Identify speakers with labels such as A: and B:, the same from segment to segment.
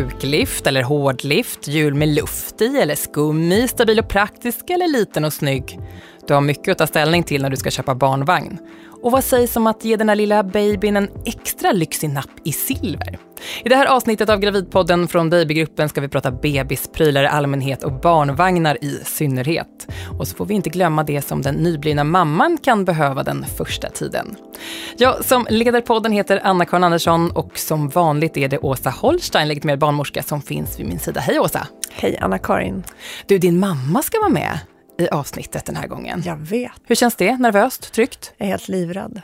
A: mjuklift eller hårdlift, hjul med luft i eller skum i, stabil och praktisk eller liten och snygg. Du har mycket att ta ställning till när du ska köpa barnvagn. Och vad sägs om att ge den här lilla babyn en extra lyxig napp i silver? I det här avsnittet av Gravidpodden från Babygruppen ska vi prata bebisprylar i allmänhet och barnvagnar i synnerhet. Och så får vi inte glömma det som den nyblivna mamman kan behöva den första tiden. Jag som leder podden heter Anna-Karin Andersson och som vanligt är det Åsa Holstein, legitimerad barnmorska, som finns vid min sida. Hej Åsa!
B: Hej Anna-Karin!
A: Du, din mamma ska vara med i avsnittet den här gången.
B: Jag vet.
A: Hur känns det? Nervöst? Tryggt?
B: Jag är helt livrädd.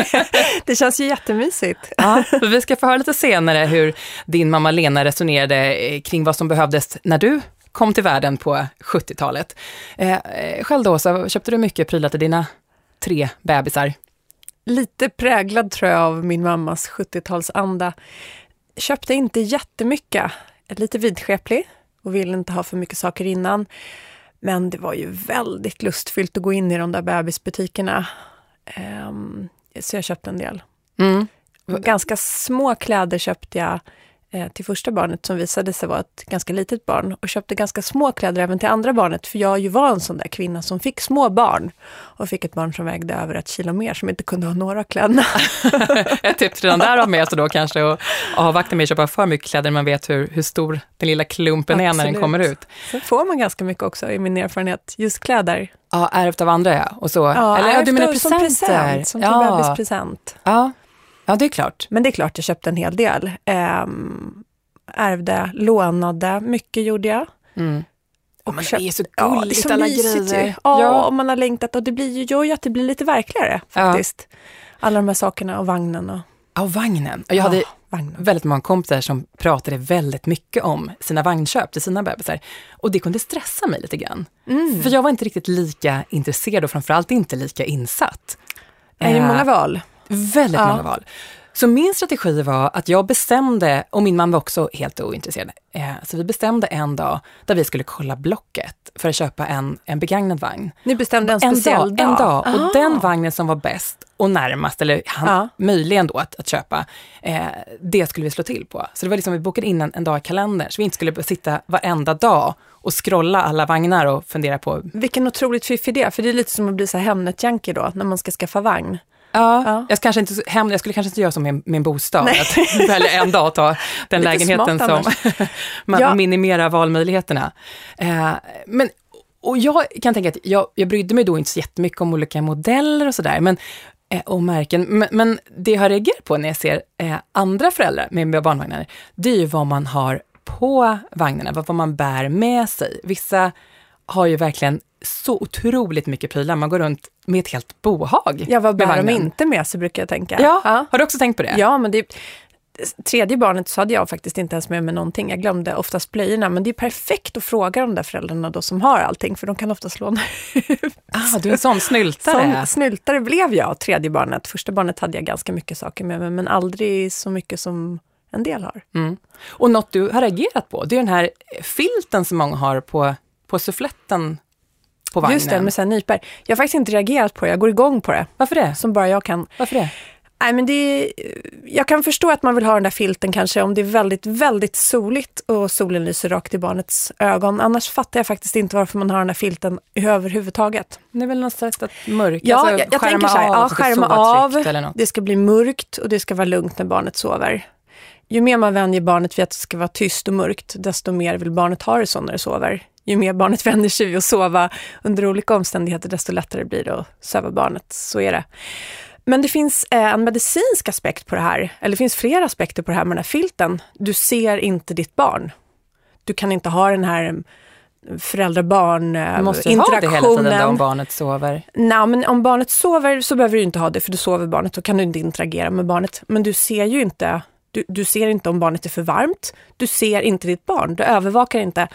B: det känns ju jättemysigt.
A: Ja, vi ska få höra lite senare hur din mamma Lena resonerade eh, kring vad som behövdes när du kom till världen på 70-talet. Eh, själv då, så köpte du mycket prylar till dina tre bebisar?
B: Lite präglad tror jag av min mammas 70-talsanda. Köpte inte jättemycket. Lite vidskeplig och ville inte ha för mycket saker innan. Men det var ju väldigt lustfyllt att gå in i de där bebisbutikerna. Um, så jag köpte en del. Mm. Ganska små kläder köpte jag till första barnet som visade sig vara ett ganska litet barn och köpte ganska små kläder även till andra barnet för jag ju var en sån där kvinna som fick små barn och fick ett barn som vägde över ett kilo mer som inte kunde ha några kläder.
A: ett tips redan där har med sig då kanske att avvakta med att köpa för mycket kläder man vet hur, hur stor den lilla klumpen Absolut. är när den kommer ut.
B: Sen får man ganska mycket också i min erfarenhet, just kläder.
A: Ja, ärvt av andra ja. Och så.
B: Ja, Eller, ärvt du menar presenter? Som present, som ja. bebispresent.
A: Ja. Ja, det är klart.
B: Men det är klart jag köpte en hel del. Ähm, ärvde, lånade, mycket gjorde jag.
A: Mm. Och men köpt, det är så gulligt ja, alla grejer.
B: Ja, ja, och man har längtat och det blir ju, gör ju att det blir lite verkligare faktiskt. Ja. Alla de här sakerna och vagnen. Och...
A: Ja, vagnen. Jag hade vagnen. väldigt många kompisar som pratade väldigt mycket om sina vagnköp till sina bebisar. Och det kunde stressa mig lite grann. Mm. För jag var inte riktigt lika intresserad och framförallt inte lika insatt.
B: Är det många eh, val?
A: Väldigt ja. många val. Så min strategi var att jag bestämde, och min man var också helt ointresserad, eh, så vi bestämde en dag där vi skulle kolla Blocket för att köpa en, en begagnad vagn.
B: Ni bestämde en speciell
A: dag? En dag. Och den vagnen som var bäst och närmast, eller han, ja. möjligen då att, att köpa, eh, det skulle vi slå till på. Så det var liksom, vi bokade in en, en dag i kalendern, så vi inte skulle sitta varenda dag och scrolla alla vagnar och fundera på...
B: Vilken otroligt fiffig idé, för det är lite som att bli så Hemnet-junkie då, när man ska skaffa vagn.
A: Ja, ja. Jag, kanske inte, hem, jag skulle kanske inte göra som med min bostad, Nej. att välja en dag ta den lägenheten som man ja. minimerar valmöjligheterna. Eh, men, och jag kan tänka att jag, jag brydde mig då inte så jättemycket om olika modeller och sådär, men eh, och märken. Men, men, det jag reagerar på när jag ser eh, andra föräldrar med barnvagnar, det är ju vad man har på vagnarna, vad man bär med sig. Vissa har ju verkligen så otroligt mycket prylar. Man går runt med ett helt bohag.
B: Ja, vad bär de inte med sig brukar jag tänka.
A: Ja, ja, har du också tänkt på det?
B: Ja, men det tredje barnet så hade jag faktiskt inte ens med mig någonting. Jag glömde oftast blöjorna, men det är perfekt att fråga de där föräldrarna då som har allting, för de kan oftast låna ut.
A: Ah, du är en sån snyltare.
B: Sån snyltare blev jag, tredje barnet. Första barnet hade jag ganska mycket saker med mig, men aldrig så mycket som en del har.
A: Mm. Och något du har reagerat på, det är den här filten som många har på, på suffletten på vagnen.
B: Just det, med sen nyper. Jag har faktiskt inte reagerat på det, jag går igång på det.
A: Varför det?
B: Som bara jag kan.
A: Varför det?
B: Nej, men det jag kan förstå att man vill ha den där filten kanske om det är väldigt, väldigt soligt och solen lyser rakt i barnets ögon. Annars fattar jag faktiskt inte varför man har den där filten överhuvudtaget.
A: Det är väl något sätt att mörka,
B: ja, alltså, jag, jag tänker så här, av, ja, skärma av, det ska bli mörkt och det ska vara lugnt när barnet sover. Ju mer man vänjer barnet vid att det ska vara tyst och mörkt, desto mer vill barnet ha det så när det sover ju mer barnet vänjer sig vid att sova under olika omständigheter, desto lättare blir det att söva barnet. Så är det. Men det finns eh, en medicinsk aspekt på det här, eller det finns flera aspekter på det här med den här filten. Du ser inte ditt barn. Du kan inte ha den här föräldrar-barn interaktionen. Du måste ha det hela tiden
A: om barnet sover?
B: Nej, men om barnet sover så behöver du inte ha det, för då sover barnet, då kan du inte interagera med barnet. Men du ser ju inte, du, du ser inte om barnet är för varmt, du ser inte ditt barn, du övervakar inte.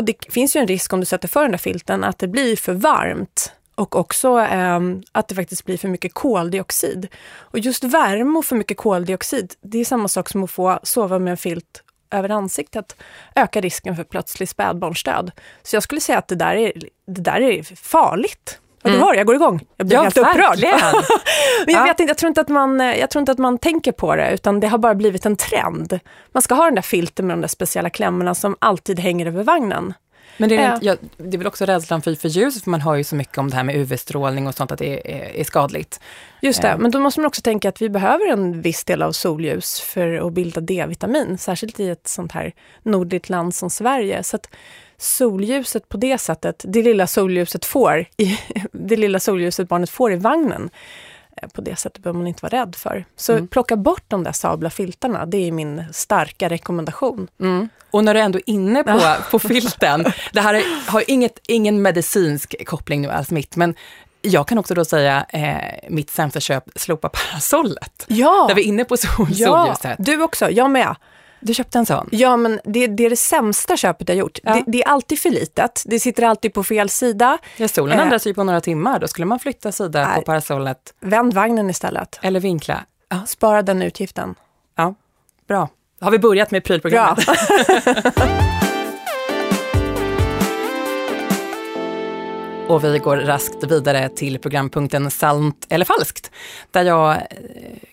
B: Och det finns ju en risk om du sätter för den där filten att det blir för varmt och också eh, att det faktiskt blir för mycket koldioxid. Och just värme och för mycket koldioxid, det är samma sak som att få sova med en filt över ansiktet, ökar risken för plötslig spädbarnsdöd. Så jag skulle säga att det där är, det där är farligt Ja, du hör, jag går igång. Jag blir
A: Ja,
B: helt upprörd. Men jag,
A: Ja.
B: vet inte, jag, tror inte att man, eh, jag tror inte att man tänker på det, utan det har bara blivit en trend. Man ska ha den där filten med de där speciella klämmorna som alltid hänger över vagnen.
A: Men det är, inte, ja, det är väl också rädslan för, för ljus, för man hör ju så mycket om det här med UV-strålning och sånt, att det är, är skadligt.
B: Just det,
A: Ja.
B: men då måste man också tänka att vi behöver en viss del av solljus för att bilda D-vitamin, särskilt i ett sånt här nordligt land som Sverige. Så att solljuset på det sättet, det lilla solljuset får, i, det lilla solljuset barnet får i vagnen, eh, på det sättet behöver man inte vara rädd för. Så
A: Mm.
B: plocka bort de där sabla filtarna, det är min starka rekommendation.
A: Mm. Och när du ändå är inne på, på filten, det här är, har inget, ingen medicinsk koppling nu alls mitt, men jag kan också då säga eh, mitt sämsta köp, slopa parasollet.
B: Ja,
A: Där vi är inne på sol,
B: ja
A: solljuset.
B: du också, jag med.
A: Du köpte en sån?
B: Ja, men det, det är det sämsta köpet jag gjort.
A: Ja.
B: Det, det är alltid för litet, det sitter alltid på fel sida.
A: Ja, solen
B: Eh.
A: ändras ju på några timmar, då skulle man flytta sida på
B: Nej.
A: parasollet
B: Vänd vagnen istället.
A: eller vinkla. Ja,
B: Spara den utgiften.
A: ja, bra. Har vi börjat med prylprogrammet? Och vi går raskt vidare till programpunkten Sant eller falskt, där jag eh,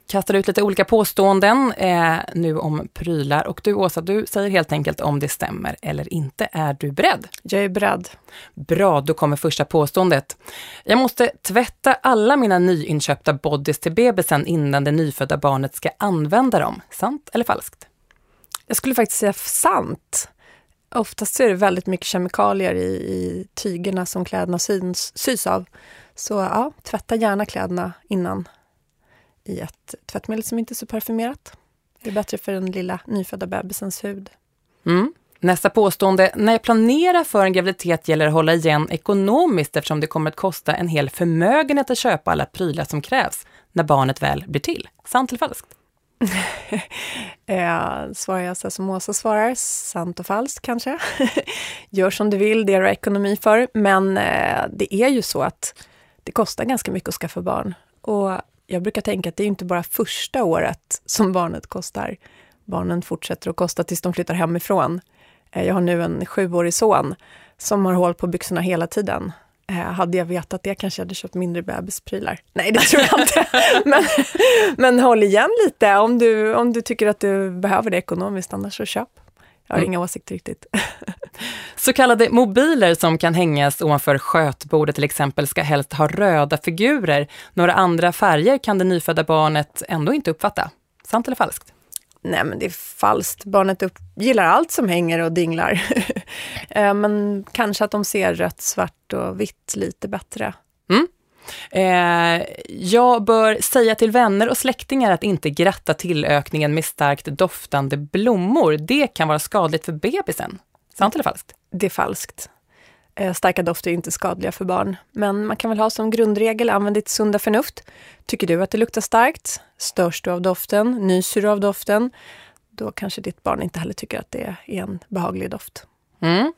A: kastar ut lite olika påståenden eh, nu om prylar. Och du Åsa, du säger helt enkelt om det stämmer eller inte. Är du beredd?
B: Jag är beredd.
A: Bra, då kommer första påståendet. Jag måste tvätta alla mina nyinköpta bodys till bebisen innan det nyfödda barnet ska använda dem. Sant eller falskt?
B: Jag skulle faktiskt säga sant. Oftast så är det väldigt mycket kemikalier i, i tygerna som kläderna syns, sys av. Så ja, tvätta gärna kläderna innan i ett tvättmedel som inte är så parfymerat. Det är bättre för den lilla nyfödda bebisens hud.
A: Mm. Nästa påstående. När jag planerar för en graviditet gäller det att hålla igen ekonomiskt eftersom det kommer att kosta en hel förmögenhet att köpa alla prylar som krävs när barnet väl blir till. Sant eller falskt?
B: Eh, svarar jag så som Åsa svarar, sant och falskt kanske. Gör som du vill, det är du ekonomi för. Men eh, det är ju så att det kostar ganska mycket att skaffa barn. Och jag brukar tänka att det är inte bara första året som barnet kostar. Barnen fortsätter att kosta tills de flyttar hemifrån. Eh, jag har nu en sjuårig son som har hål på byxorna hela tiden. Eh, hade jag vetat det kanske jag hade köpt mindre bebisprylar. Nej, det tror jag inte. men, men håll igen lite om du, om du tycker att du behöver det ekonomiskt, annars så köp. Jag har
A: Mm.
B: inga åsikter riktigt.
A: Så kallade mobiler som kan hängas ovanför skötbordet till exempel ska helst ha röda figurer. Några andra färger kan det nyfödda barnet ändå inte uppfatta. Sant eller falskt?
B: Nej, men det är falskt. Barnet upp, gillar allt som hänger och dinglar. Eh, men kanske att de ser rött, svart och vitt lite bättre.
A: Eh, jag bör säga till vänner och släktingar att inte gratta tillökningen med starkt doftande blommor. Det kan vara skadligt för bebisen. Sant eller falskt?
B: Det är falskt. Eh, Starka dofter är inte skadliga för barn. Men man kan väl ha som grundregel, använd ditt sunda förnuft. Tycker du att det luktar starkt? Störs du av doften? Nyser du av doften? Då kanske ditt barn inte heller tycker att det är en behaglig doft.
A: Mm.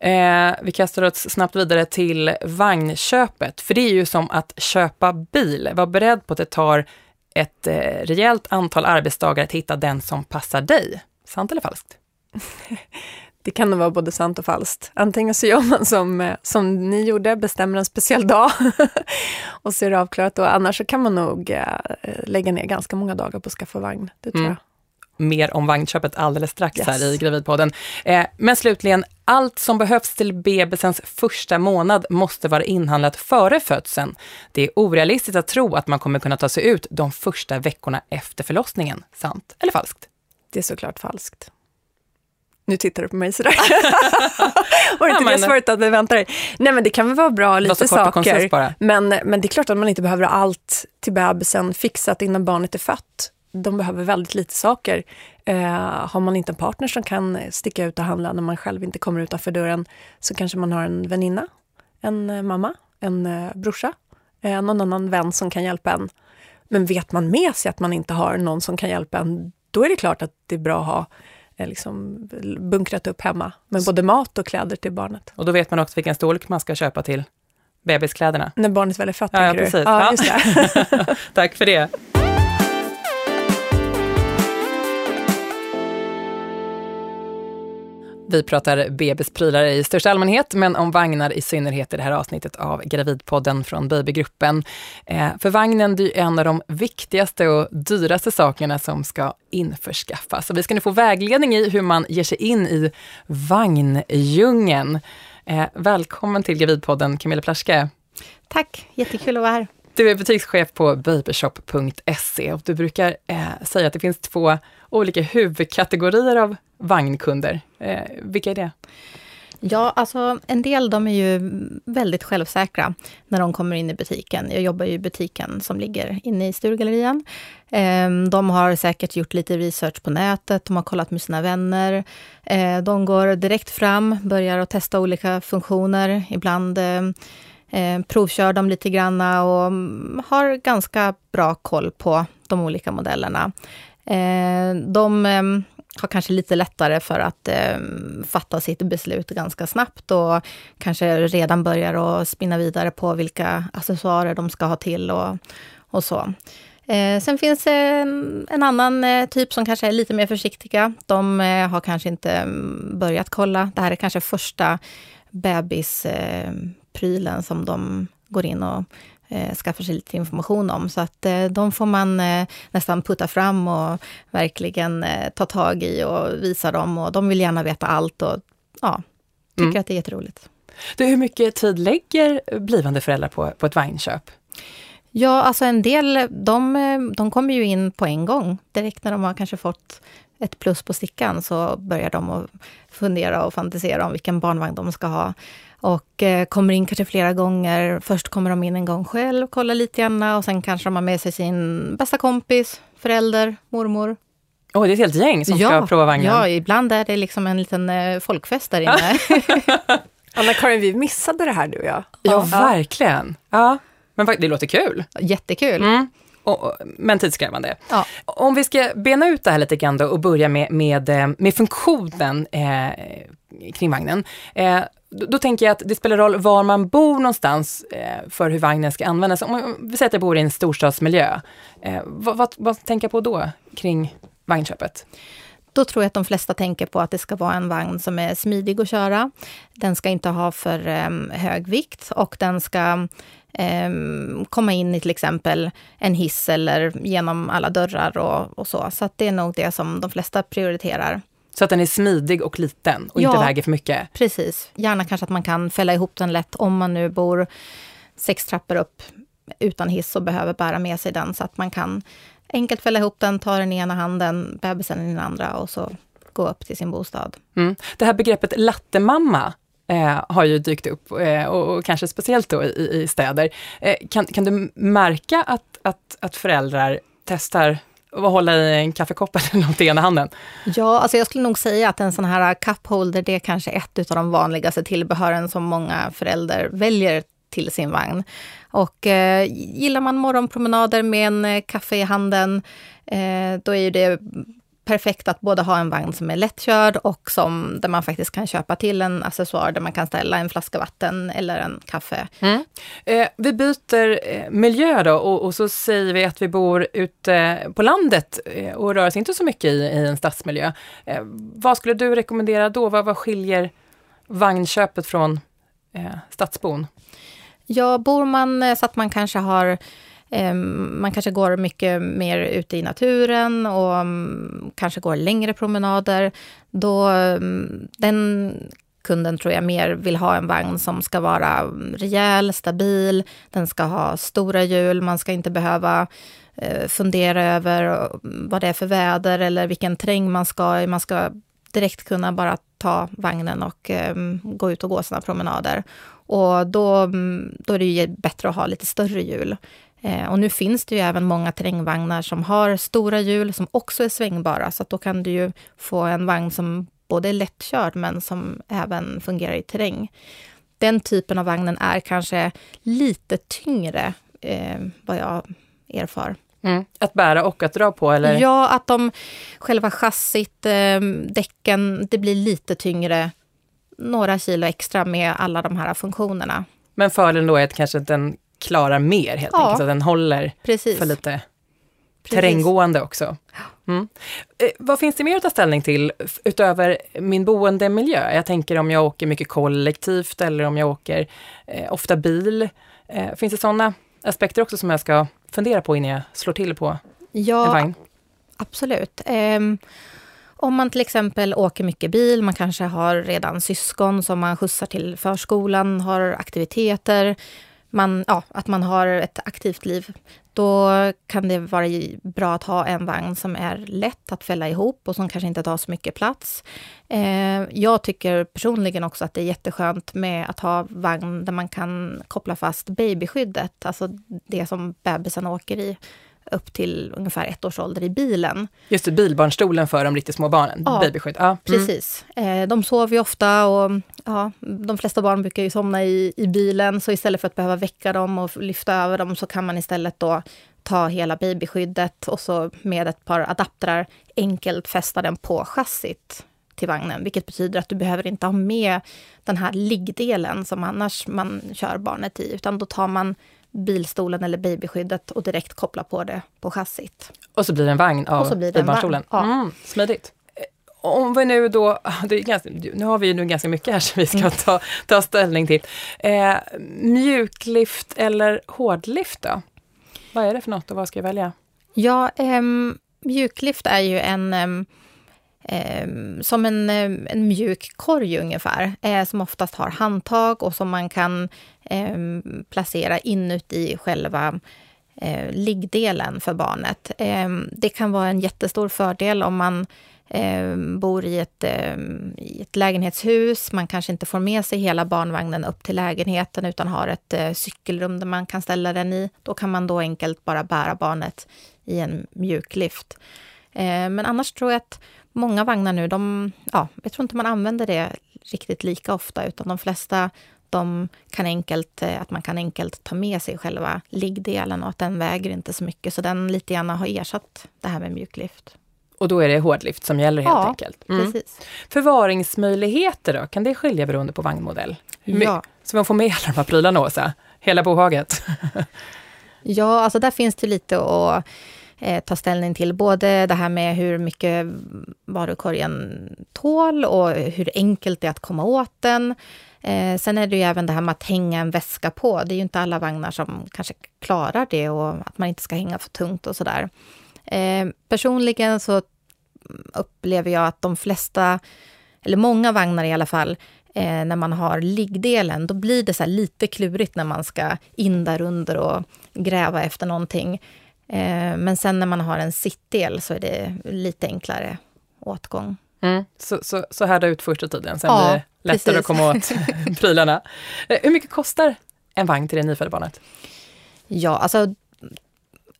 A: Eh, vi kastar oss snabbt vidare till vagnköpet, för det är ju som att köpa bil. Var beredd på att det tar ett eh, rejält antal arbetsdagar att hitta den som passar dig. Sant eller falskt?
B: Det kan nog vara både sant och falskt. Antingen så gör man som, eh, som ni gjorde, bestämmer en speciell dag och det avklarat. Och annars så kan man nog eh, lägga ner ganska många dagar på att skaffa vagn. Det tror
A: Mm.
B: jag.
A: Mer om vagnköpet alldeles strax
B: Yes.
A: här i Gravidpodden. Eh, men slutligen, allt som behövs till bebisens första månad måste vara inhandlat före födseln. Det är orealistiskt att tro att man kommer kunna ta sig ut de första veckorna efter förlossningen. Sant eller falskt?
B: Det är såklart falskt. Nu tittar du på mig sådär. Var det inte det svaret att förvänta dig? Nej men det kan väl vara bra lite saker. Men, men det är klart att man inte behöver allt till bebisen fixat innan barnet är fött. De behöver väldigt lite saker. Eh, har man inte en partner som kan sticka ut och handla när man själv inte kommer utanför dörren så kanske man har en väninna, en eh, mamma, en eh, brorsa, eh, någon annan vän som kan hjälpa en. Men vet man med sig att man inte har någon som kan hjälpa en, då är det klart att det är bra att ha liksom, bunkrat upp hemma med både mat och kläder till barnet.
A: Och då vet man också vilken storlek man ska köpa till bebiskläderna.
B: När barnet väl är fött,
A: Ja, ja, precis.
B: Ja,
A: Ja. Tack för det. Vi pratar bebisprylar i största allmänhet, men om vagnar i synnerhet i det här avsnittet av Gravidpodden från Babygruppen. Eh, för vagnen är en av de viktigaste och dyraste sakerna som ska införskaffas. Så vi ska nu få vägledning i hur man ger sig in i vagndjungeln. Eh, välkommen till Gravidpodden Camilla Plaschke.
C: Tack, jättekul att vara här.
A: Du är butikschef på babyshop.se och du brukar eh, säga att det finns två olika huvudkategorier av vagnkunder. Eh, vilka är det?
C: Ja, alltså en del de är ju väldigt självsäkra när de kommer in i butiken. Jag jobbar ju i butiken som ligger inne i Sturegallerian. Ehm, de har säkert gjort lite research på nätet, de har kollat med sina vänner. Eh, de går direkt fram, börjar att testa olika funktioner. Ibland eh, eh, provkör de lite granna och mm, har ganska bra koll på de olika modellerna. De ehm, har kanske lite lättare för att eh, fatta sitt beslut ganska snabbt och kanske redan börjar att spinna vidare på vilka accessoarer de ska ha till och, och så. Eh, sen finns det en, annan eh, typ som kanske är lite mer försiktiga. De eh, har kanske inte ehm, börjat kolla. Det här är kanske första bebisprylen ehm, eh, som de går in och eh, skaffar sig lite information om. Så att eh, de får man eh, nästan putta fram och verkligen ta tag i och visa dem. Och de vill gärna veta allt och ja, tycker mm. att det är jätteroligt.
A: Du, hur mycket tid lägger blivande föräldrar på, på ett vagnköp?
C: Ja, alltså en del, de, de kommer ju in på en gång. Direkt när de har kanske fått ett plus på stickan så börjar de att fundera och fantisera om vilken barnvagn de ska ha och eh, kommer in kanske flera gånger. Först kommer de in en gång själv, kollar lite grann och sen kanske de har med sig sin bästa kompis, förälder, mormor.
A: Oh, det är ett helt gäng som ja, ska prova vagnen?
C: Ja, ibland är det liksom en liten eh, folkfest där inne.
B: Anna-Karin, vi missade det här du och jag.
A: Ja, ja. verkligen. Ja. Men det låter kul.
C: Jättekul.
A: Mm. Och, men tidskrävande. Ja. Om vi ska bena ut det här lite grann då och börja med, med, eh, med funktionen eh, kring vagnen. Eh, då, då, tänker jag att det spelar roll var man bor någonstans eh, för hur vagnen ska användas. Om vi säger att jag bor i en storstadsmiljö, eh, vad, vad, vad tänker jag på då kring vagnköpet?
C: Då tror jag att de flesta tänker på att det ska vara en vagn som är smidig att köra. Den ska inte ha för um, hög vikt och den ska um, komma in i till exempel en hiss eller genom alla dörrar och, och så. Så det är nog det som de flesta prioriterar.
A: Så att den är smidig och liten och ja, inte väger för mycket?
C: Precis. Gärna kanske att man kan fälla ihop den lätt om man nu bor sex trappor upp utan hiss och behöver bära med sig den så att man kan enkelt fälla ihop den, ta den i ena handen, bebisen i den andra och så gå upp till sin bostad.
A: Mm. Det här begreppet lattemamma eh, har ju dykt upp eh, och, och, kanske speciellt då i, i städer. Eh, kan, kan du märka att, att, att föräldrar testar och hålla i en kaffekopp eller något i ena handen?
C: Ja, alltså jag skulle nog säga att en sån här uh, cupholder, det är kanske ett av de vanligaste tillbehören som många föräldrar väljer till sin vagn. Och eh, gillar man morgonpromenader med en eh, kaffe i handen, eh, då är ju det perfekt att både ha en vagn som är lättkörd och som, där man faktiskt kan köpa till en accessoar där man kan ställa en flaska vatten eller en kaffe.
A: Mm. Eh, vi byter eh, miljö då och, och, så säger vi att vi bor ute på landet eh, och rör oss inte så mycket i, i en stadsmiljö. Eh, vad skulle du rekommendera då? Vad, vad skiljer vagnköpet från eh, stadsbon?
C: Ja, bor man eh, så att man kanske har Ehm, man kanske går mycket mer ute i naturen och mm, kanske går längre promenader. Då, mm, den kunden tror jag mer vill ha en vagn som ska vara mm, rejäl, stabil, den ska ha stora hjul, man ska inte behöva eh, fundera över vad det är för väder eller vilken terräng man ska i. Man ska direkt kunna bara ta vagnen och ehm, gå ut och gå sina promenader. Och då, då är det ju bättre att ha lite större hjul. Eh, och nu finns det ju även många terrängvagnar som har stora hjul som också är svängbara, så då kan du ju få en vagn som både är lättkörd men som även fungerar i terräng. Den typen av vagnen är kanske lite tyngre, eh, vad jag erfar.
A: Mm. Att bära och att dra på? Eller?
C: Ja, att de, själva chassit, eh, däcken, det blir lite tyngre. Några kilo extra med alla de här funktionerna.
A: Men fördelen då är att kanske den klarar mer helt ja. enkelt, att den håller Precis. för lite Precis. terränggående också. Mm. Eh, vad finns det mer att ta ställning till utöver min boendemiljö? Jag tänker om jag åker mycket kollektivt eller om jag åker eh, ofta bil. Eh, finns det sådana aspekter också som jag ska fundera på innan jag slår till på ja, en vagn?
C: Absolut. Um, om man till exempel åker mycket bil, man kanske har redan syskon som man skjutsar till förskolan, har aktiviteter, man, ja, att man har ett aktivt liv, då kan det vara bra att ha en vagn som är lätt att fälla ihop och som kanske inte tar så mycket plats. Eh, jag tycker personligen också att det är jätteskönt med att ha vagn där man kan koppla fast babyskyddet, alltså det som bebisen åker i upp till ungefär ett års ålder i bilen.
A: Just det, bilbarnstolen för de riktigt små barnen, ja, babyskydd. Ja, mm.
C: precis. Eh, de sover ju ofta och ja, de flesta barn brukar ju somna i, i bilen, så istället för att behöva väcka dem och lyfta över dem så kan man istället då ta hela babyskyddet och så med ett par adaptrar enkelt fästa den på chassit till vagnen, vilket betyder att du behöver inte ha med den här liggdelen som annars man kör barnet i, utan då tar man bilstolen eller babyskyddet och direkt koppla på det på chassit.
A: Och så blir det en vagn av bilbarnstolen? Ja. Mm, smidigt. Eh, om vi nu då, ganska, nu har vi ju nu ganska mycket här som vi ska mm. ta, ta ställning till. Eh, mjuklift eller hårdlift då? Vad är det för något och vad ska jag välja?
C: Ja, eh, mjuklift är ju en eh, eh, som en, eh, en mjuk korg ungefär, eh, som oftast har handtag och som man kan eh, placera inuti själva eh, liggdelen för barnet. Eh, det kan vara en jättestor fördel om man eh, bor i ett, eh, i ett lägenhetshus. Man kanske inte får med sig hela barnvagnen upp till lägenheten utan har ett eh, cykelrum där man kan ställa den i. Då kan man då enkelt bara bära barnet i en mjuklift. Eh, men annars tror jag att många vagnar nu, de, ja, jag tror inte man använder det riktigt lika ofta, utan de flesta de kan enkelt, eh, att man kan enkelt ta med sig själva liggdelen och att den väger inte så mycket. Så den lite grann har ersatt det här med mjuklift.
A: Och då är det hårdlift som gäller helt
C: ja,
A: enkelt?
C: Mm. precis.
A: Förvaringsmöjligheter då, kan det skilja beroende på vagnmodell?
C: Ja.
A: Så man får med alla de här prylarna, Åsa? Hela bohaget?
C: ja, alltså där finns det lite att eh, ta ställning till. Både det här med hur mycket varukorgen tål och hur enkelt det är att komma åt den. Eh, sen är det ju även det här med att hänga en väska på. Det är ju inte alla vagnar som kanske klarar det och att man inte ska hänga för tungt och sådär. Eh, personligen så upplever jag att de flesta, eller många vagnar i alla fall, eh, när man har liggdelen, då blir det så lite klurigt när man ska in där under och gräva efter någonting. Eh, men sen när man har en sittdel så är det lite enklare åtgång.
A: Mm. Så, så, så härda ut första tiden, sen ja, blir det lättare precis. att komma åt prylarna. Eh, hur mycket kostar en vagn till det nyfödda barnet?
C: Ja, alltså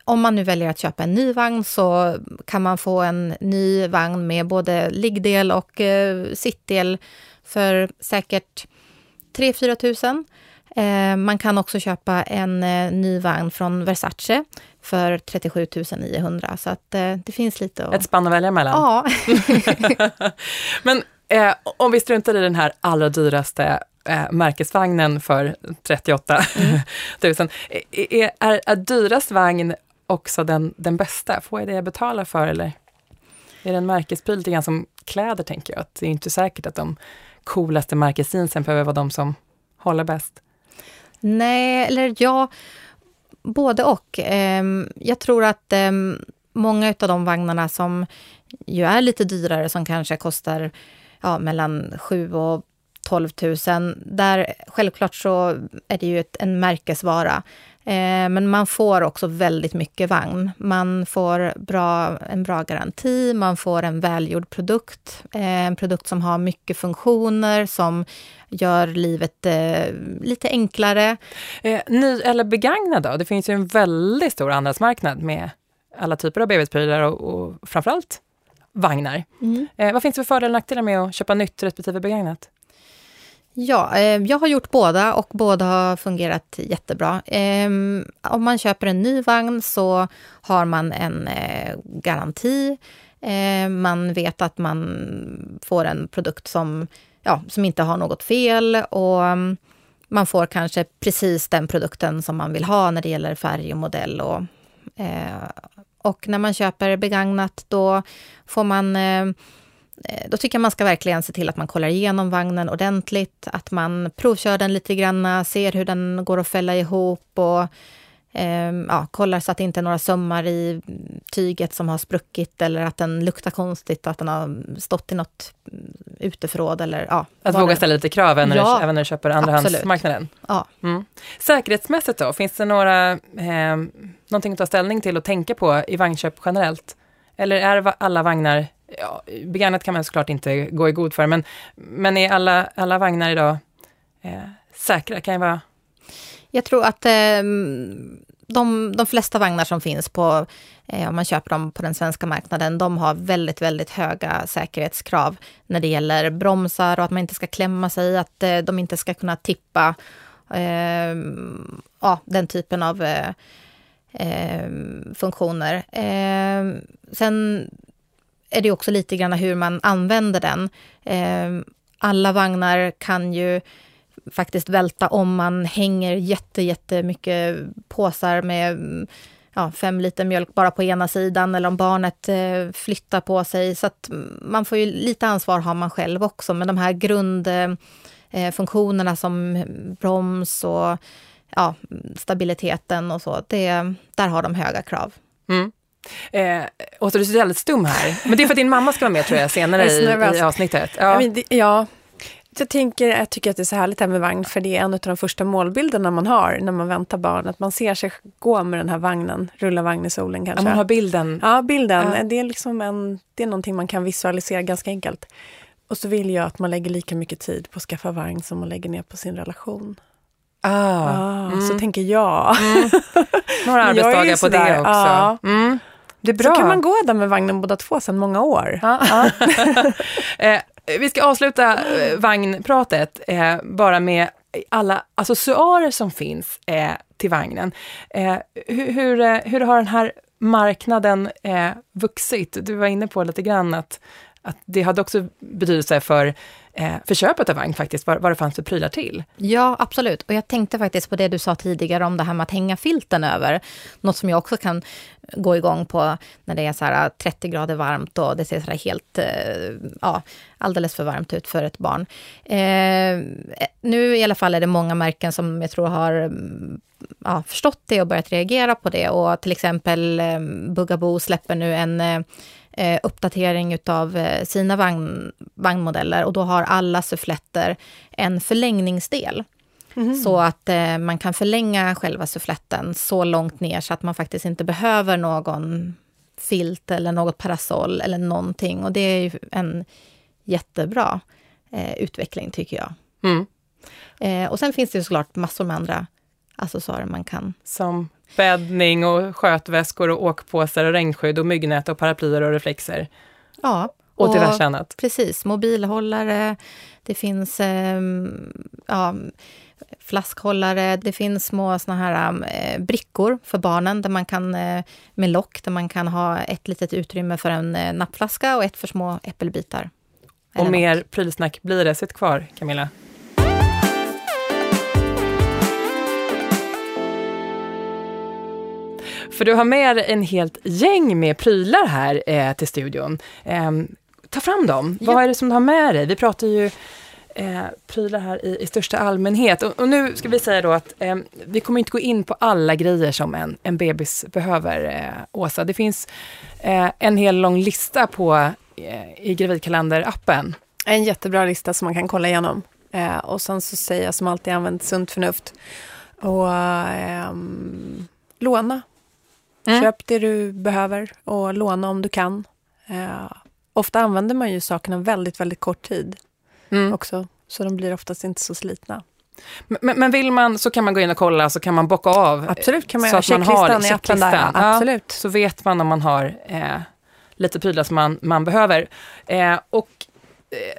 C: om man nu väljer att köpa en ny vagn så kan man få en ny vagn med både liggdel och eh, sittdel för säkert 3-4 tusen. Eh, man kan också köpa en eh, ny vagn från Versace för 37 900. Så att eh, det finns lite att...
A: Ett spann att välja mellan.
C: Ja.
A: Men eh, om vi struntar i den här allra dyraste eh, märkesvagnen för 38 mm. 000. Är, är, är dyrast vagn också den, den bästa? Får jag det jag betalar för eller? Är det en märkespryl lite grann som kläder tänker jag? Att det är inte säkert att de coolaste märkesjeansen behöver vara de som håller bäst.
C: Nej, eller ja, både och. Ehm, jag tror att ehm, många av de vagnarna som ju är lite dyrare, som kanske kostar ja, mellan 7 och 12 000, där självklart så är det ju ett, en märkesvara. Eh, men man får också väldigt mycket vagn. Man får bra, en bra garanti, man får en välgjord produkt. Eh, en produkt som har mycket funktioner, som gör livet eh, lite enklare.
A: Eh, ny eller begagnad då? Det finns ju en väldigt stor andrahandsmarknad med alla typer av bebishprylar och, och framförallt vagnar. Mm. Eh, vad finns det för fördelar och nackdelar med att köpa nytt respektive begagnat?
C: Ja, eh, jag har gjort båda och båda har fungerat jättebra. Eh, om man köper en ny vagn så har man en eh, garanti. Eh, man vet att man får en produkt som, ja, som inte har något fel och mm, man får kanske precis den produkten som man vill ha när det gäller färg och modell och, eh, Och när man köper begagnat då får man eh, då tycker jag man ska verkligen se till att man kollar igenom vagnen ordentligt, att man provkör den lite grann, ser hur den går att fälla ihop och eh, ja, kollar så att det inte är några sömmar i tyget som har spruckit eller att den luktar konstigt, att den har stått i något uteförråd eller ja.
A: Att våga ställa lite krav även,
C: Ja,
A: när, du, även när du köper andrahandsmarknaden.
C: Ja.
A: Mm. Säkerhetsmässigt då, finns det några, eh, någonting att ta ställning till och tänka på i vagnköp generellt? Eller är alla vagnar, ja, begagnat kan man såklart inte gå i god för, men, men är alla, alla vagnar idag eh, säkra? Kan jag, vara
C: Jag tror att eh, de, de flesta vagnar som finns på, eh, om man köper dem på den svenska marknaden, de har väldigt, väldigt höga säkerhetskrav när det gäller bromsar och att man inte ska klämma sig, att eh, de inte ska kunna tippa. Eh, ja, den typen av eh, eh, funktioner. Eh, sen är det också lite grann hur man använder den. Eh, alla vagnar kan ju faktiskt välta om man hänger jätte, jättemycket påsar med ja, fem liter mjölk bara på ena sidan eller om barnet eh, flyttar på sig. Så att man får ju lite ansvar har man själv också. Men de här grundfunktionerna eh, som broms och ja, stabiliteten och så, det, där har de höga krav.
A: Mm. Eh, Åsa, du ser väldigt stum här. Men det är för att din mamma ska vara med tror jag senare
B: Jag
A: i, i avsnittet.
B: Ja.
A: Ja.
B: men ja. Jag, tänker, jag tycker att det är så härligt här med vagn, för det är en av de första målbilderna man har när man väntar barn. Att man ser sig gå med den här vagnen, rulla vagn i solen
A: Ja,
B: kanske.
A: man har bilden.
B: Ja, bilden.
A: Ja.
B: Det, är liksom en, det är någonting man kan visualisera ganska enkelt. Och så vill jag att man lägger lika mycket tid på att skaffa vagn som man lägger ner på sin relation.
A: Ah.
B: Ah,
A: Mm.
B: Så tänker jag.
A: Några
B: Men jag
A: arbetsdagar på det också.
B: ja.
A: Mm. Det är bra.
B: Så kan man gå där med vagnen båda två sedan många år.
A: Ja, eh, vi ska avsluta eh, vagnpratet eh, bara med alla accessoarer som finns eh, till vagnen. Hur, hur, hur har den här marknaden vuxit? Du var inne på lite grann att, att det hade också betydelse för, eh, för köpet av vagn faktiskt, vad, vad det fanns för prylar till.
C: Ja, absolut. Och jag tänkte faktiskt på det du sa tidigare om det här med att hänga filten över. Något som jag också kan gå igång på när det är så här ah, 30 grader varmt och det ser så här helt, eh, ja, alldeles för varmt ut för ett barn. Eh, nu i alla fall är det många märken som jag tror har mm, ja, förstått det och börjat reagera på det. Och till exempel eh, Bugaboo släpper nu en eh, eh, uppdatering utav eh, sina vagn, vagnmodeller och då har alla suffletter en förlängningsdel. Så att eh, man kan förlänga själva suffletten så långt ner så att man faktiskt inte behöver någon filt eller något parasoll eller någonting. Och det är ju en jättebra eh, utveckling tycker jag.
A: Mm.
C: Eh, och sen finns det ju såklart massor med andra accessoarer man kan
A: Som bäddning och skötväskor och åkpåsar och regnskydd och myggnät och paraplyer och reflexer.
C: Ja.
A: Och diverse annat.
C: Precis, mobilhållare, det finns ehm, ja, flaskhållare, det finns små såna här eh, brickor för barnen där man kan, eh, med lock, där man kan ha ett litet utrymme för en eh, nappflaska och ett för små äppelbitar.
A: Och mer prylsnack blir det. Sitt kvar, Camilla. För du har med dig en helt gäng med prylar här eh, till studion. Eh, ta fram dem.
C: Ja.
A: Vad är det som du har med dig? Vi pratar ju eh, prylar här i, i största allmänhet. Och, och nu ska vi säga då att eh, vi kommer inte gå in på alla grejer som en, en bebis behöver, eh, Åsa. Det finns eh, en hel lång lista på eh, i Gravidkalender-appen.
B: En jättebra lista som man kan kolla igenom. Eh, och sen så säger jag som alltid använt sunt förnuft. Och ehm, låna.
A: Mm.
B: Köp det du behöver och låna om du kan. Eh, ofta använder man ju sakerna väldigt, väldigt kort tid
A: Mm.
B: också. Så de blir oftast inte så slitna.
A: Men, men vill man så kan man gå in och kolla så kan man bocka av.
B: Absolut kan man
A: så att man har
B: checklistan där.
A: Ja.
B: Absolut.
A: Så vet man om man har eh, lite prylar som man, man behöver. Eh, och eh,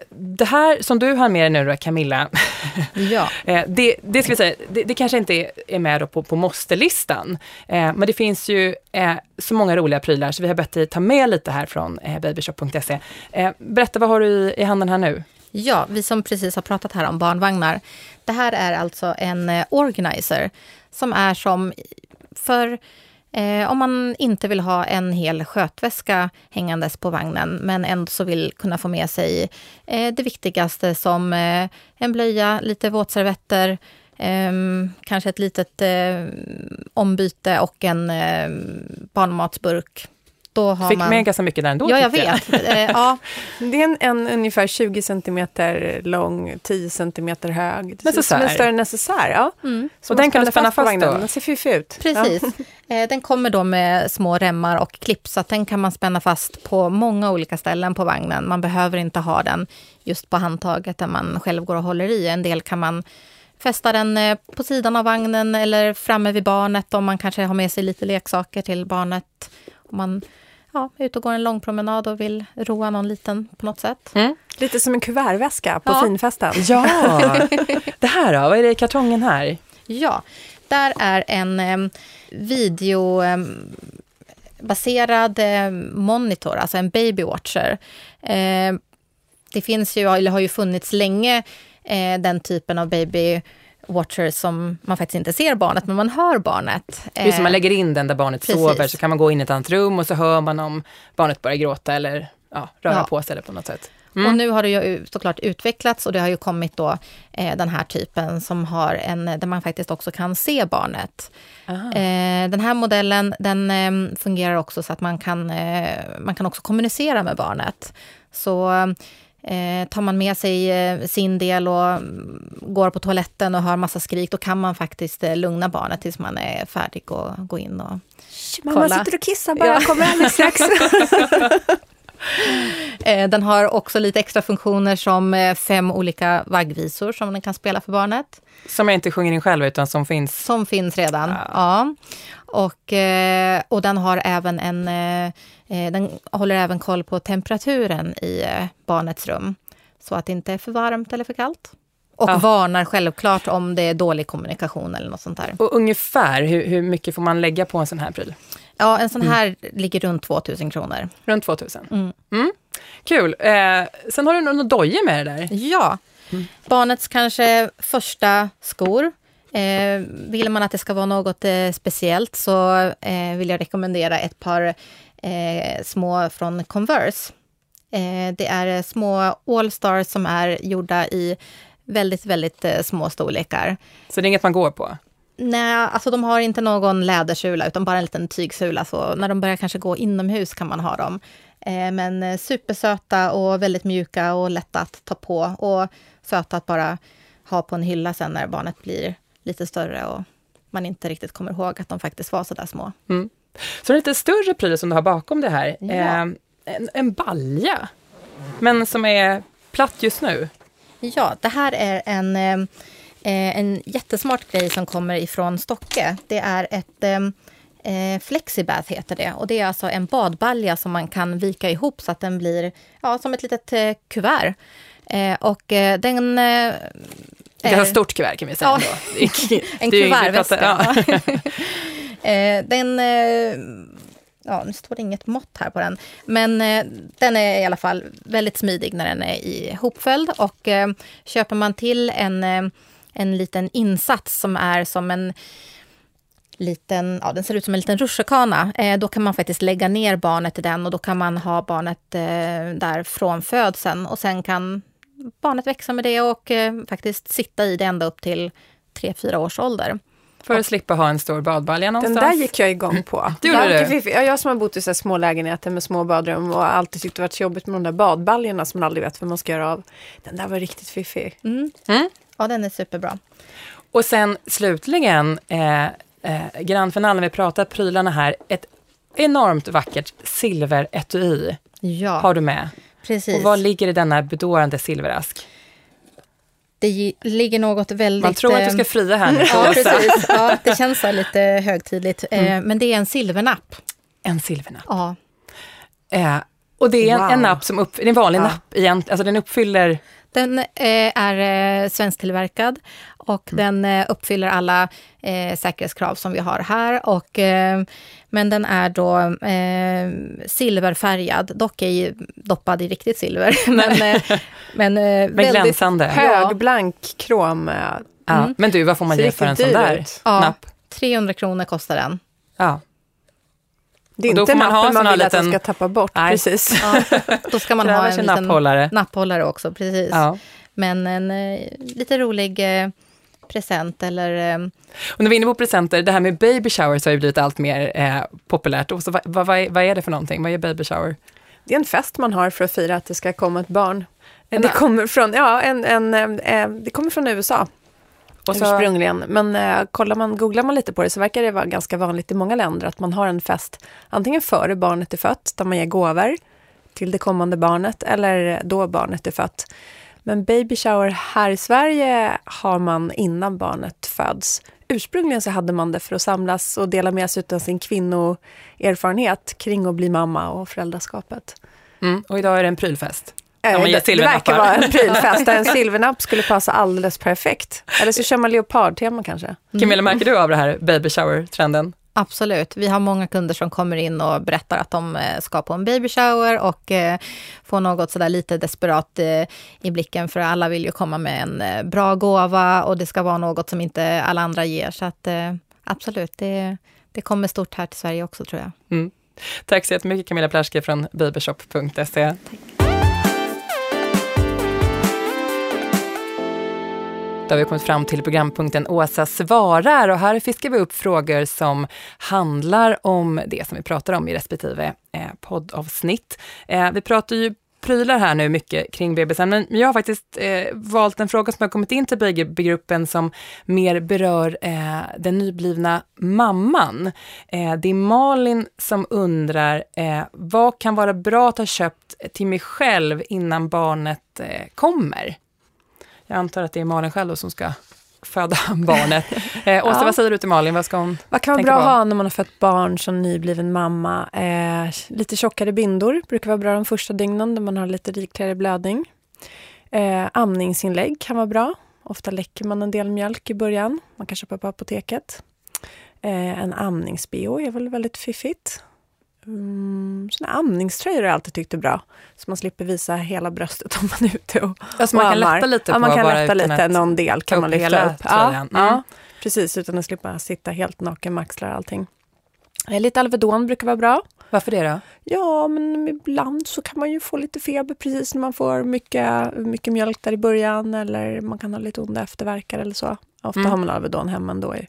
A: det här som du har med dig nu då, Camilla,
C: Ja,
A: eh, det, det ska vi säga, det, det kanske inte är- med på, på måste-listan. Eh, men det finns ju eh, så många roliga prylar så vi har bett dig ta med lite här från eh, babyshop.se. Eh, berätta, vad har du i, i handen här nu?
C: Ja, vi som precis har pratat här om barnvagnar. Det här är alltså en eh, organizer som är som för Eh, om man inte vill ha en hel skötväska hängandes på vagnen, men ändå så vill kunna få med sig eh, det viktigaste som eh, en blöja, lite våtservetter, ehm, kanske ett litet eh, ombyte och en eh, barnmatsburk
A: då har Fick man... med ganska mycket där ändå.
C: Ja, jag vet. Eh, ja.
B: Det är en, en, ungefär 20 cm lång, 10 cm hög.
A: Necessär.
B: Som en större necessär. Ja.
A: Mm. och den kan du spänna fast, fast då?
B: Den ser fiffig ut.
C: Precis. Ja. Eh, den kommer då med små remmar och klipp, så att den kan man spänna fast på många olika ställen på vagnen. Man behöver inte ha den just på handtaget där man själv går och håller i. En del kan man fästa den eh, på sidan av vagnen eller framme vid barnet om man kanske har med sig lite leksaker till barnet. Om man ja, ute och går en lång promenad och vill roa någon liten på något sätt. Mm.
B: Lite som en kuvertväska på ja. finfesten.
A: Ja, det här då, vad är det i kartongen här?
C: Ja, där är en eh, videobaserad eh, monitor, alltså en babywatcher. Eh, det finns ju, eller har ju funnits länge, eh, den typen av baby watchers som man faktiskt inte ser barnet, men man hör barnet.
A: Just man lägger in den där barnet Precis. sover, så kan man gå in i ett annat rum och så hör man om barnet börjar gråta eller ja, röra ja. på sig på något sätt.
C: Mm. Och nu har det ju såklart utvecklats och det har ju kommit då eh, den här typen som har en, där man faktiskt också kan se barnet. Eh, den här modellen den eh, fungerar också så att man kan, eh, man kan också kommunicera med barnet. Så Eh, tar man med sig eh, sin del och går på toaletten och hör massa skrik, då kan man faktiskt eh, lugna barnet tills man är färdig och gå in och kolla.
B: Mamma sitter och kissar bara, ja. kommer alldeles strax.
C: Den har också lite extra funktioner som fem olika vaggvisor som den kan spela för barnet.
A: Som jag inte sjunger in själv utan som finns?
C: Som finns redan, ja. ja. Och, eh, och den har även en den håller även koll på temperaturen i barnets rum. Så att det inte är för varmt eller för kallt. Och ja. varnar självklart om det är dålig kommunikation eller något sånt där.
A: Och ungefär, hur, hur mycket får man lägga på en sån här pryl?
C: Ja, en sån mm. här mm. ligger runt 2000 kronor.
A: Runt 2000? Mm. Mm. Kul. Eh, sen har du några dojor med dig där.
C: Ja. Mm. Barnets kanske första skor. Eh, vill man att det ska vara något eh, speciellt så eh, vill jag rekommendera ett par eh, små från Converse. Eh, det är små All-stars som är gjorda i väldigt, väldigt små storlekar.
A: Så det är inget man går på?
C: Nej, alltså de har inte någon lädersula utan bara en liten tygsula. Så när de börjar kanske gå inomhus kan man ha dem. Eh, men eh, supersöta och väldigt mjuka och lätta att ta på. Och söta att bara ha på en hylla sen när barnet blir lite större och man inte riktigt kommer ihåg att de faktiskt var så där små. Mm.
A: Så en lite större pryl som du har bakom det här, ja. eh, en, en balja, men som är platt just nu.
C: Ja, det här är en eh, Eh, en jättesmart grej som kommer ifrån Stocke. Det är ett eh, eh, Flexibath heter det. Och det är alltså en badbalja som man kan vika ihop så att den blir ja, som ett litet eh, kuvert. Eh, och eh, den... Eh,
A: Ganska stort kuvert kan vi säga.
C: Ja, en kuvertväska. Ja. eh, den... ja, nu står det inget mått här på den. Men den är i alla fall väldigt smidig när den är ihopföljd. Och köper man till en en liten insats som är som en liten, ja den ser ut som en liten rutschkana. Eh, då kan man faktiskt lägga ner barnet i den och då kan man ha barnet eh, där från födseln och sen kan barnet växa med det och eh, faktiskt sitta i det ända upp till 3-4 års ålder.
A: För att slippa ha en stor badbalja någonstans.
B: Den där gick jag igång på.
A: Du gjorde
B: det? Jag som har bott i så små lägenheter med små badrum och alltid tyckt det varit så jobbigt med de där badbaljorna som man aldrig vet vad man ska göra av. Den där var riktigt fiffig. Mm.
C: Mm. Ja, den är superbra.
A: Och sen slutligen, eh, eh, finalen, vi pratar prylarna här, ett enormt vackert silveretui
C: ja,
A: har du med.
C: Precis.
A: Och vad ligger i denna bedårande silverask?
C: Det ligger något väldigt...
A: Man tror att du ska eh, fria här nu.
C: ja, precis. Ja, det känns så lite högtidligt. Eh, mm. Men det är en silvernapp.
A: En silvernapp?
C: Ja.
A: Eh, och det är en, wow. en napp som upp, det är en vanlig ja. napp egentligen, alltså den uppfyller
C: den eh, är eh, svensktillverkad och mm. den eh, uppfyller alla eh, säkerhetskrav som vi har här. Och, men den är då eh, silverfärgad, dock ej doppad i riktigt silver. men men,
A: men väldigt glänsande.
B: Hög, blank krom.
A: Ja. Mm. Men du, vad får man ge för en sån där
C: ja, 300 kronor kostar den.
A: Ja.
B: Det är
A: då
B: inte
A: får man ha en
B: nappen
A: sån
B: man vill att den
A: liten-
B: ska tappa bort.
A: Nej.
B: Precis.
C: Ja, då ska man ha en liten
A: napphållare.
C: napphållare också, precis.
A: Ja.
C: Men en eh, lite rolig eh, present eller... Eh,
A: Och när vi är inne på presenter, det här med baby showers har ju blivit allt mer eh, populärt. Och så, vad, vad, vad är- vad är det för någonting? Vad är baby shower?
B: Det är en fest man har för att fira att det ska komma ett barn.
A: En-
B: det kommer från, ja, en, en, eh, det kommer från USA
A: Och så,
B: ursprungligen. Men eh, kollar man, googlar man lite på det så verkar det vara ganska vanligt i många länder att man har en fest antingen före barnet är fött, där man ger gåvor till det kommande barnet, eller då barnet är fött. Men baby shower här i Sverige har man innan barnet föds. Ursprungligen så hade man det för att samlas och dela med sig av sin kvinnoerfarenhet kring att bli mamma och föräldraskapet.
A: mm, och idag är det en prylfest.
B: Eh, det, det verkar vara en prylfest där en silvernapp skulle passa alldeles perfekt. Eller så kör man leopardtema kanske.
A: Camilla, märker du av det här baby shower-trenden?
C: Absolut. Vi har många kunder som kommer in och berättar att de eh, ska på en baby shower och eh, får något sådär lite desperat eh, i blicken för alla vill ju komma med en bra gåva och det ska vara något som inte alla andra ger. Så att absolut, det, det kommer stort här till Sverige också tror jag.
A: Mm. Tack så jättemycket Camilla Plaschke från babyshop.se. Då har vi kommit fram till programpunkten Åsa svarar och här fiskar vi upp frågor som handlar om det som vi pratar om i respektive eh, poddavsnitt. Eh, vi pratar ju prylar här nu mycket kring bebisen, men jag har faktiskt eh, valt en fråga som har kommit in till babygruppen som mer berör eh, den nyblivna mamman. Eh, det är Malin som undrar, eh, vad kan vara bra att ha köpt till mig själv innan barnet eh, kommer? Jag antar att det är Malin själv då som ska föda barnet. Eh, Åsa,
B: Ja.
A: vad säger du till Malin? Vad ska hon
B: Vad kan vara bra att ha när man har fött barn som nybliven mamma? Eh, lite tjockare bindor brukar vara bra de första dygnen, där man har lite rikligare blödning. Eh, amningsinlägg kan vara bra. Ofta läcker man en del mjölk i början. Man kan köpa på apoteket. Eh, en amnings-bh är väl väldigt fiffigt. Mm, såna amningströjor har jag alltid tyckt är bra. Så man slipper visa hela bröstet om man är ute och,
A: Alltså man kan
B: ammar.
A: lätta lite
B: ja, man kan lätta lite, någon del kan man lyfta upp. Ja.
A: Mm.
B: ja, precis, utan att slippa sitta helt naken med axlar och allting. Eh, Lite Alvedon brukar vara bra.
A: Varför det då?
B: Ja, men ibland så kan man ju få lite feber precis när man får mycket, mycket mjölk där i början eller man kan ha lite onda efterverkar eller så. Ofta
A: Mm.
B: har man Alvedon hemma ändå. i-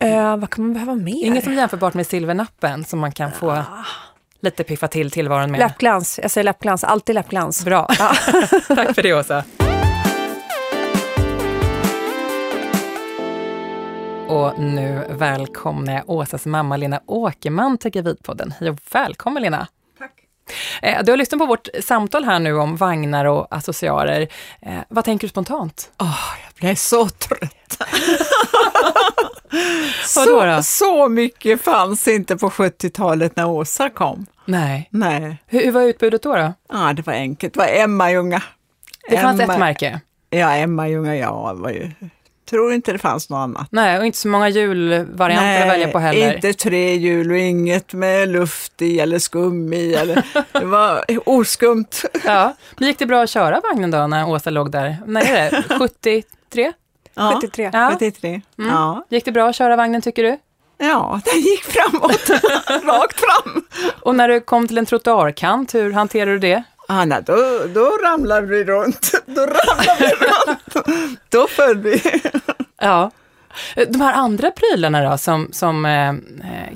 B: Eh, vad kan man behöva mer?
A: Inget som är jämförbart med silvernappen som man kan få
B: Ah.
A: lite piffa till tillvaron med.
B: Läppglans, jag säger läppglans, alltid läppglans.
A: Bra. Tack för det Åsa. Och nu välkomnar jag Åsas mamma Lena Åkerman till Gravidpodden. Hej och välkommen Lena. Eh, Du har lyssnat på vårt samtal här nu om vagnar och accessoarer. Eh, Vad tänker du spontant?
D: Åh, jag blev så trött.
A: Vadå då?
D: så, så mycket fanns inte på 70-talet när Åsa kom.
A: Nej.
D: Nej,
A: Hur, hur var utbudet då? då?
D: ja, det var enkelt. Det var Emma-Ljunga.
A: Det fanns
D: Emma-
A: ett märke.
D: Ja, Emma-Ljunga, ja. Var ju, tror inte det fanns något annat.
A: Nej, och inte så många julvarianter att välja på heller.
D: inte tre hjul och inget med luft i eller skum i. Eller, det var oskumt.
A: Ja. Men gick det bra att köra vagnen då när Åsa låg där? När är det? 73?
D: Ja,
B: 73.
A: Ja.
D: 73.
A: Mm.
D: Ja.
A: Gick det bra att köra vagnen tycker du?
D: ja, den gick framåt. Rakt fram.
A: Och när du kom till en trottoarkant, hur hanterade du det?
D: Anna, då, då ramlade vi runt. Då ramlade vi runt. Då föll vi.
A: Ja. De här andra prylarna då, som, som eh,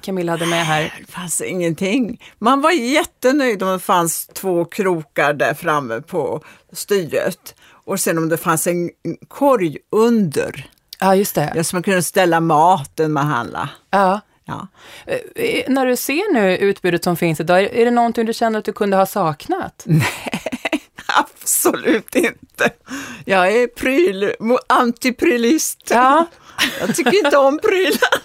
A: Camilla hade med här.
D: Det fanns ingenting. Man var jättenöjd om det fanns två krokar där framme på styret. Och sen om det fanns en korg under,
A: Ja, just det.
D: så man kunde ställa maten man handlade.
A: Ja.
D: Ja.
A: Eh, När du ser nu utbudet som finns idag, är det någonting du känner att du kunde ha saknat?
D: Absolut inte. Jag är pryl, antiprylist.
A: Ja.
D: Jag tycker inte om prylar.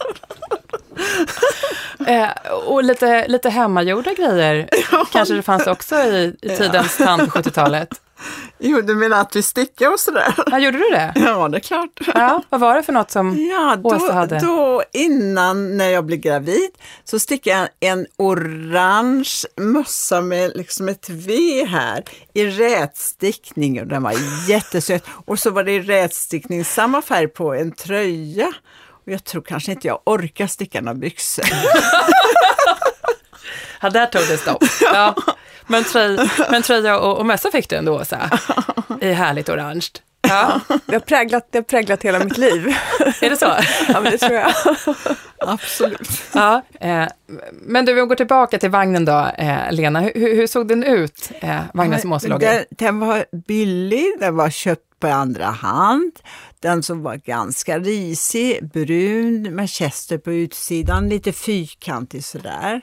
A: Eh, och lite, lite hemmagjorda grejer kanske det fanns också i, i tidens tand på 70-talet.
D: Jo, du menar att vi stickar och sådär?
A: Ja, gjorde du det?
D: Ja, det är klart.
A: Ja, vad var det för något som...
D: Ja, då,
A: Åsa hade.
D: då innan när jag blev gravid så stickade jag en orange mössa med liksom ett V här i rätstickning och den var jättesöt. Och så var det i rätstickning samma färg på en tröja. Och jag tror kanske inte jag orkar sticka några byxor.
A: Ja, där tog det stopp. Ja. Men, tröj, men tröja och, och mössa fick du ändå, Åsa. I härligt orange. Ja.
B: Det, har präglat, det har präglat hela mitt liv.
A: Är det så?
B: Ja, men det tror jag.
D: Absolut.
A: Ja. Eh, men du, vi går tillbaka till vagnen då, eh, Lena. Hur, hur såg den ut, eh, vagnen som Åsa låg i?
D: den, var billig, den var köpt på andra hand. Den som var ganska risig, brun, med chester på utsidan, lite fyrkantig sådär.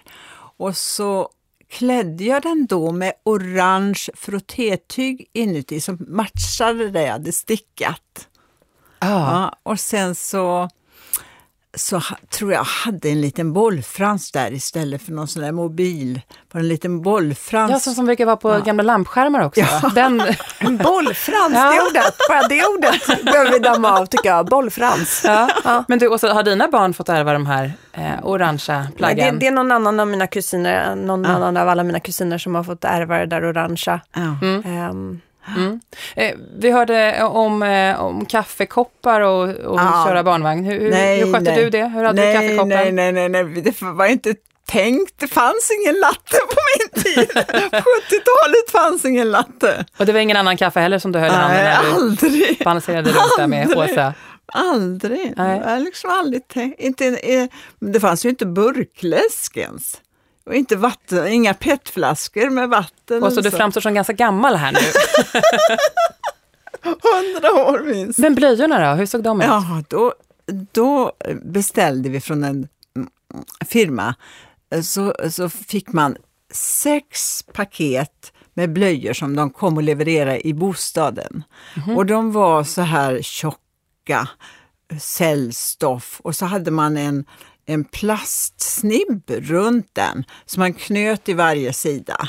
D: Och så klädde jag den då med orange frottétyg inuti som matchade det jag hade stickat.
A: Ah.
D: Ja, och sen så, så tror jag hade en liten bollfrans där istället för någon sån där mobil. Var en liten bollfrans.
A: Ja, så som brukar vara på
D: Ja.
A: gamla lampskärmar också. Den,
B: En bollfrans,
A: Ja.
B: det ordet, bara det ordet behöver vi damma av tycker jag. Bollfrans.
A: ja. Men du, Åsa, har dina barn fått ärva de här eh, orangea
B: Nej, det,
A: plaggen?
B: det är någon annan av mina kusiner, någon annan av alla mina kusiner som har fått ärva det där orangea.
D: Ja.
B: Ehm,
A: Mm. Eh, vi hörde om, eh, om kaffekoppar och, och
D: Ja.
A: Köra barnvagn. Hur, hur,
D: Nej,
A: hur skötte
D: nej.
A: du det? Hur hade
D: nej,
A: du kaffekoppen?
D: Nej, nej, nej, nej, det var inte tänkt. Det fanns ingen latte på min tid. 70-talet fanns ingen latte.
A: Och det var ingen annan kaffe heller som du höll i handen när du
D: aldrig.
A: balanserade runt där med
D: Aldrig.
A: Åsa?
D: Aldrig.
A: Nej.
D: Jag har liksom aldrig tänkt. Inte, eh, det fanns ju inte burkläsk ens. Och inte vatten, inga petflaskor med vatten.
A: Och så du framstår som ganska gammal här nu.
D: Hundra år minst.
A: Men blöjorna då, hur såg de ut?
D: Ja, då, då beställde vi från en firma, så, så fick man sex paket med blöjor som de kom och levererade i bostaden. Och de var så här tjocka, cellstoff och så hade man en, en plastsnibb runt den som man knöt i varje sida.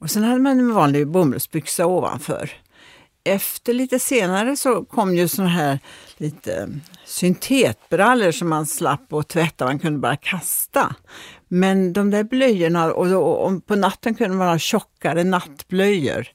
D: Och sen hade man en vanlig bomullsbyxa ovanför. Efter lite senare så kom ju såna här lite syntetbrallor som man slapp att tvätta, man kunde bara kasta. Men de där blöjorna, och, då, och på natten kunde man ha tjockare nattblöjor.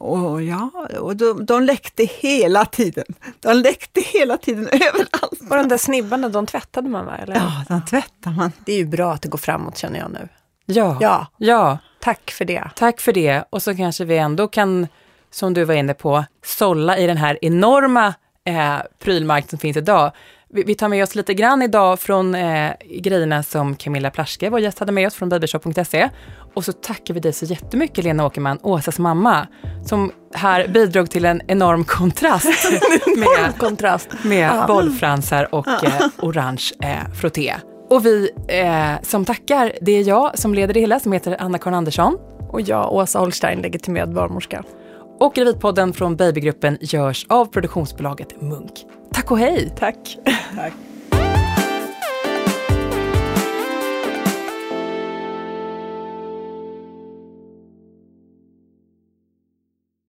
D: Och ja, och de, de läckte hela tiden. De läckte hela tiden överallt.
B: och de där snibbarna, de tvättade man va? Eller?
D: Ja, de tvättar man.
B: Det är ju bra att det går framåt känner jag nu.
A: Ja.
B: Ja,
A: ja.
B: tack för det.
A: Tack för det. Och så kanske vi ändå kan, som du var inne på, sålla i den här enorma eh, prylmarknad som finns idag. Vi, vi tar med oss lite grann idag från eh, grejerna som Camilla Plaschke, vår gäst, hade med oss från babyshop.se. Och så tackar vi dig så jättemycket, Lena Åkerman, Åsas mamma, som här bidrog till en enorm kontrast med,
B: Kontrast.
A: med bollfransar och eh, orange eh, frotté. Och vi eh, som tackar, det är jag som leder det hela, som heter Anna-Karin Andersson.
B: Och jag, Åsa Holstein, legitimerad barnmorska.
A: Och Gravidpodden från Babygruppen görs av produktionsbolaget Munk. Tack och hej!
B: Tack.
D: Tack.